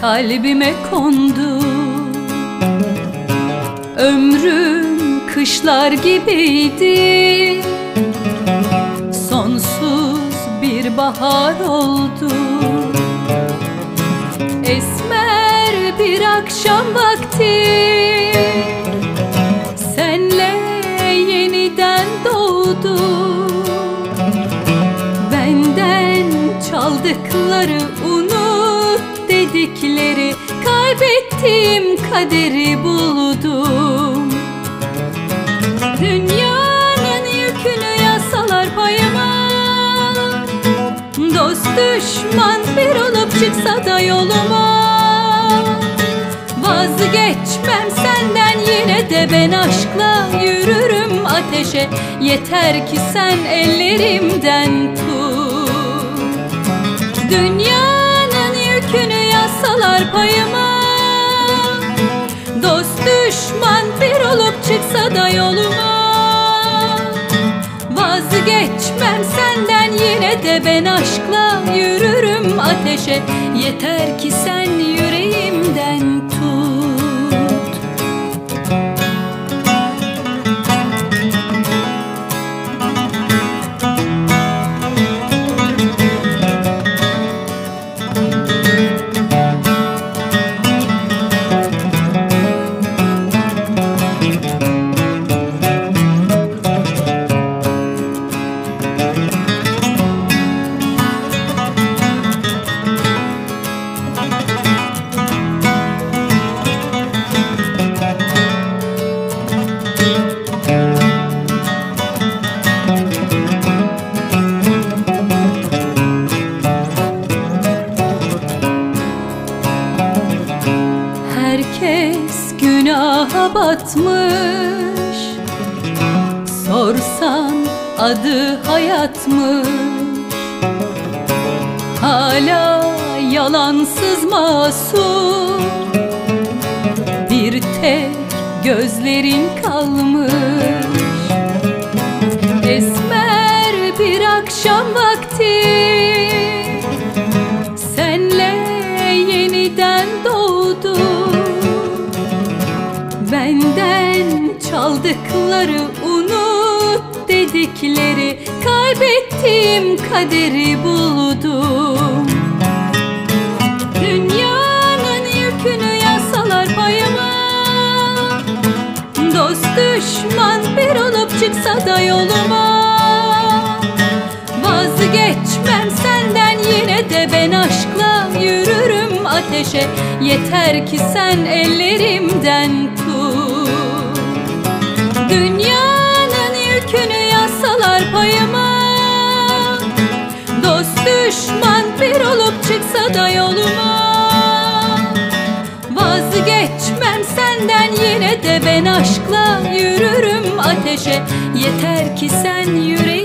kalbime kondu. Ömrüm kışlar gibiydi. Sonsuz bir bahar oldu. Esmer bir akşam vakti. Senle yeniden doğdu. Benden çaldıkları unut dedikleri Kaybettiğim kaderi buldum Dünyanın yükünü yasalar payıma. Dost düşman bir olup çıksa da yoluma. Vazgeçmem senden yine de ben aşkla yürürüm ateşe. Yeter ki sen ellerimden tut. Yükünü yasalar payıma. Dost düşman bir olup çıksa da yoluma. Vazgeçmem senden yine de ben aşkla yürürüm ateşe. Yeter ki sen Herkes günaha batmış. Sorsan adı hayatmış. Hala yalansız masum. Bir tek gözlerin kalmış. Esmer bir akşam vakti Benden çaldıkları unut dedikleri Kaybettiğim kaderi buldum. Dünyanın yükünü yasalar payıma Dost düşman bir olup çıksa da yoluma. Vazgeçmem senden yine de ben aşkla yürürüm ateşe. Yeter ki sen ellerimden tut Dünyanın yükünü yasalar payıma. Dost düşman bir olup çıksa da yoluma. Vazgeçmem senden yine de ben aşkla yürürüm ateşe. Yeter ki sen yüreğimden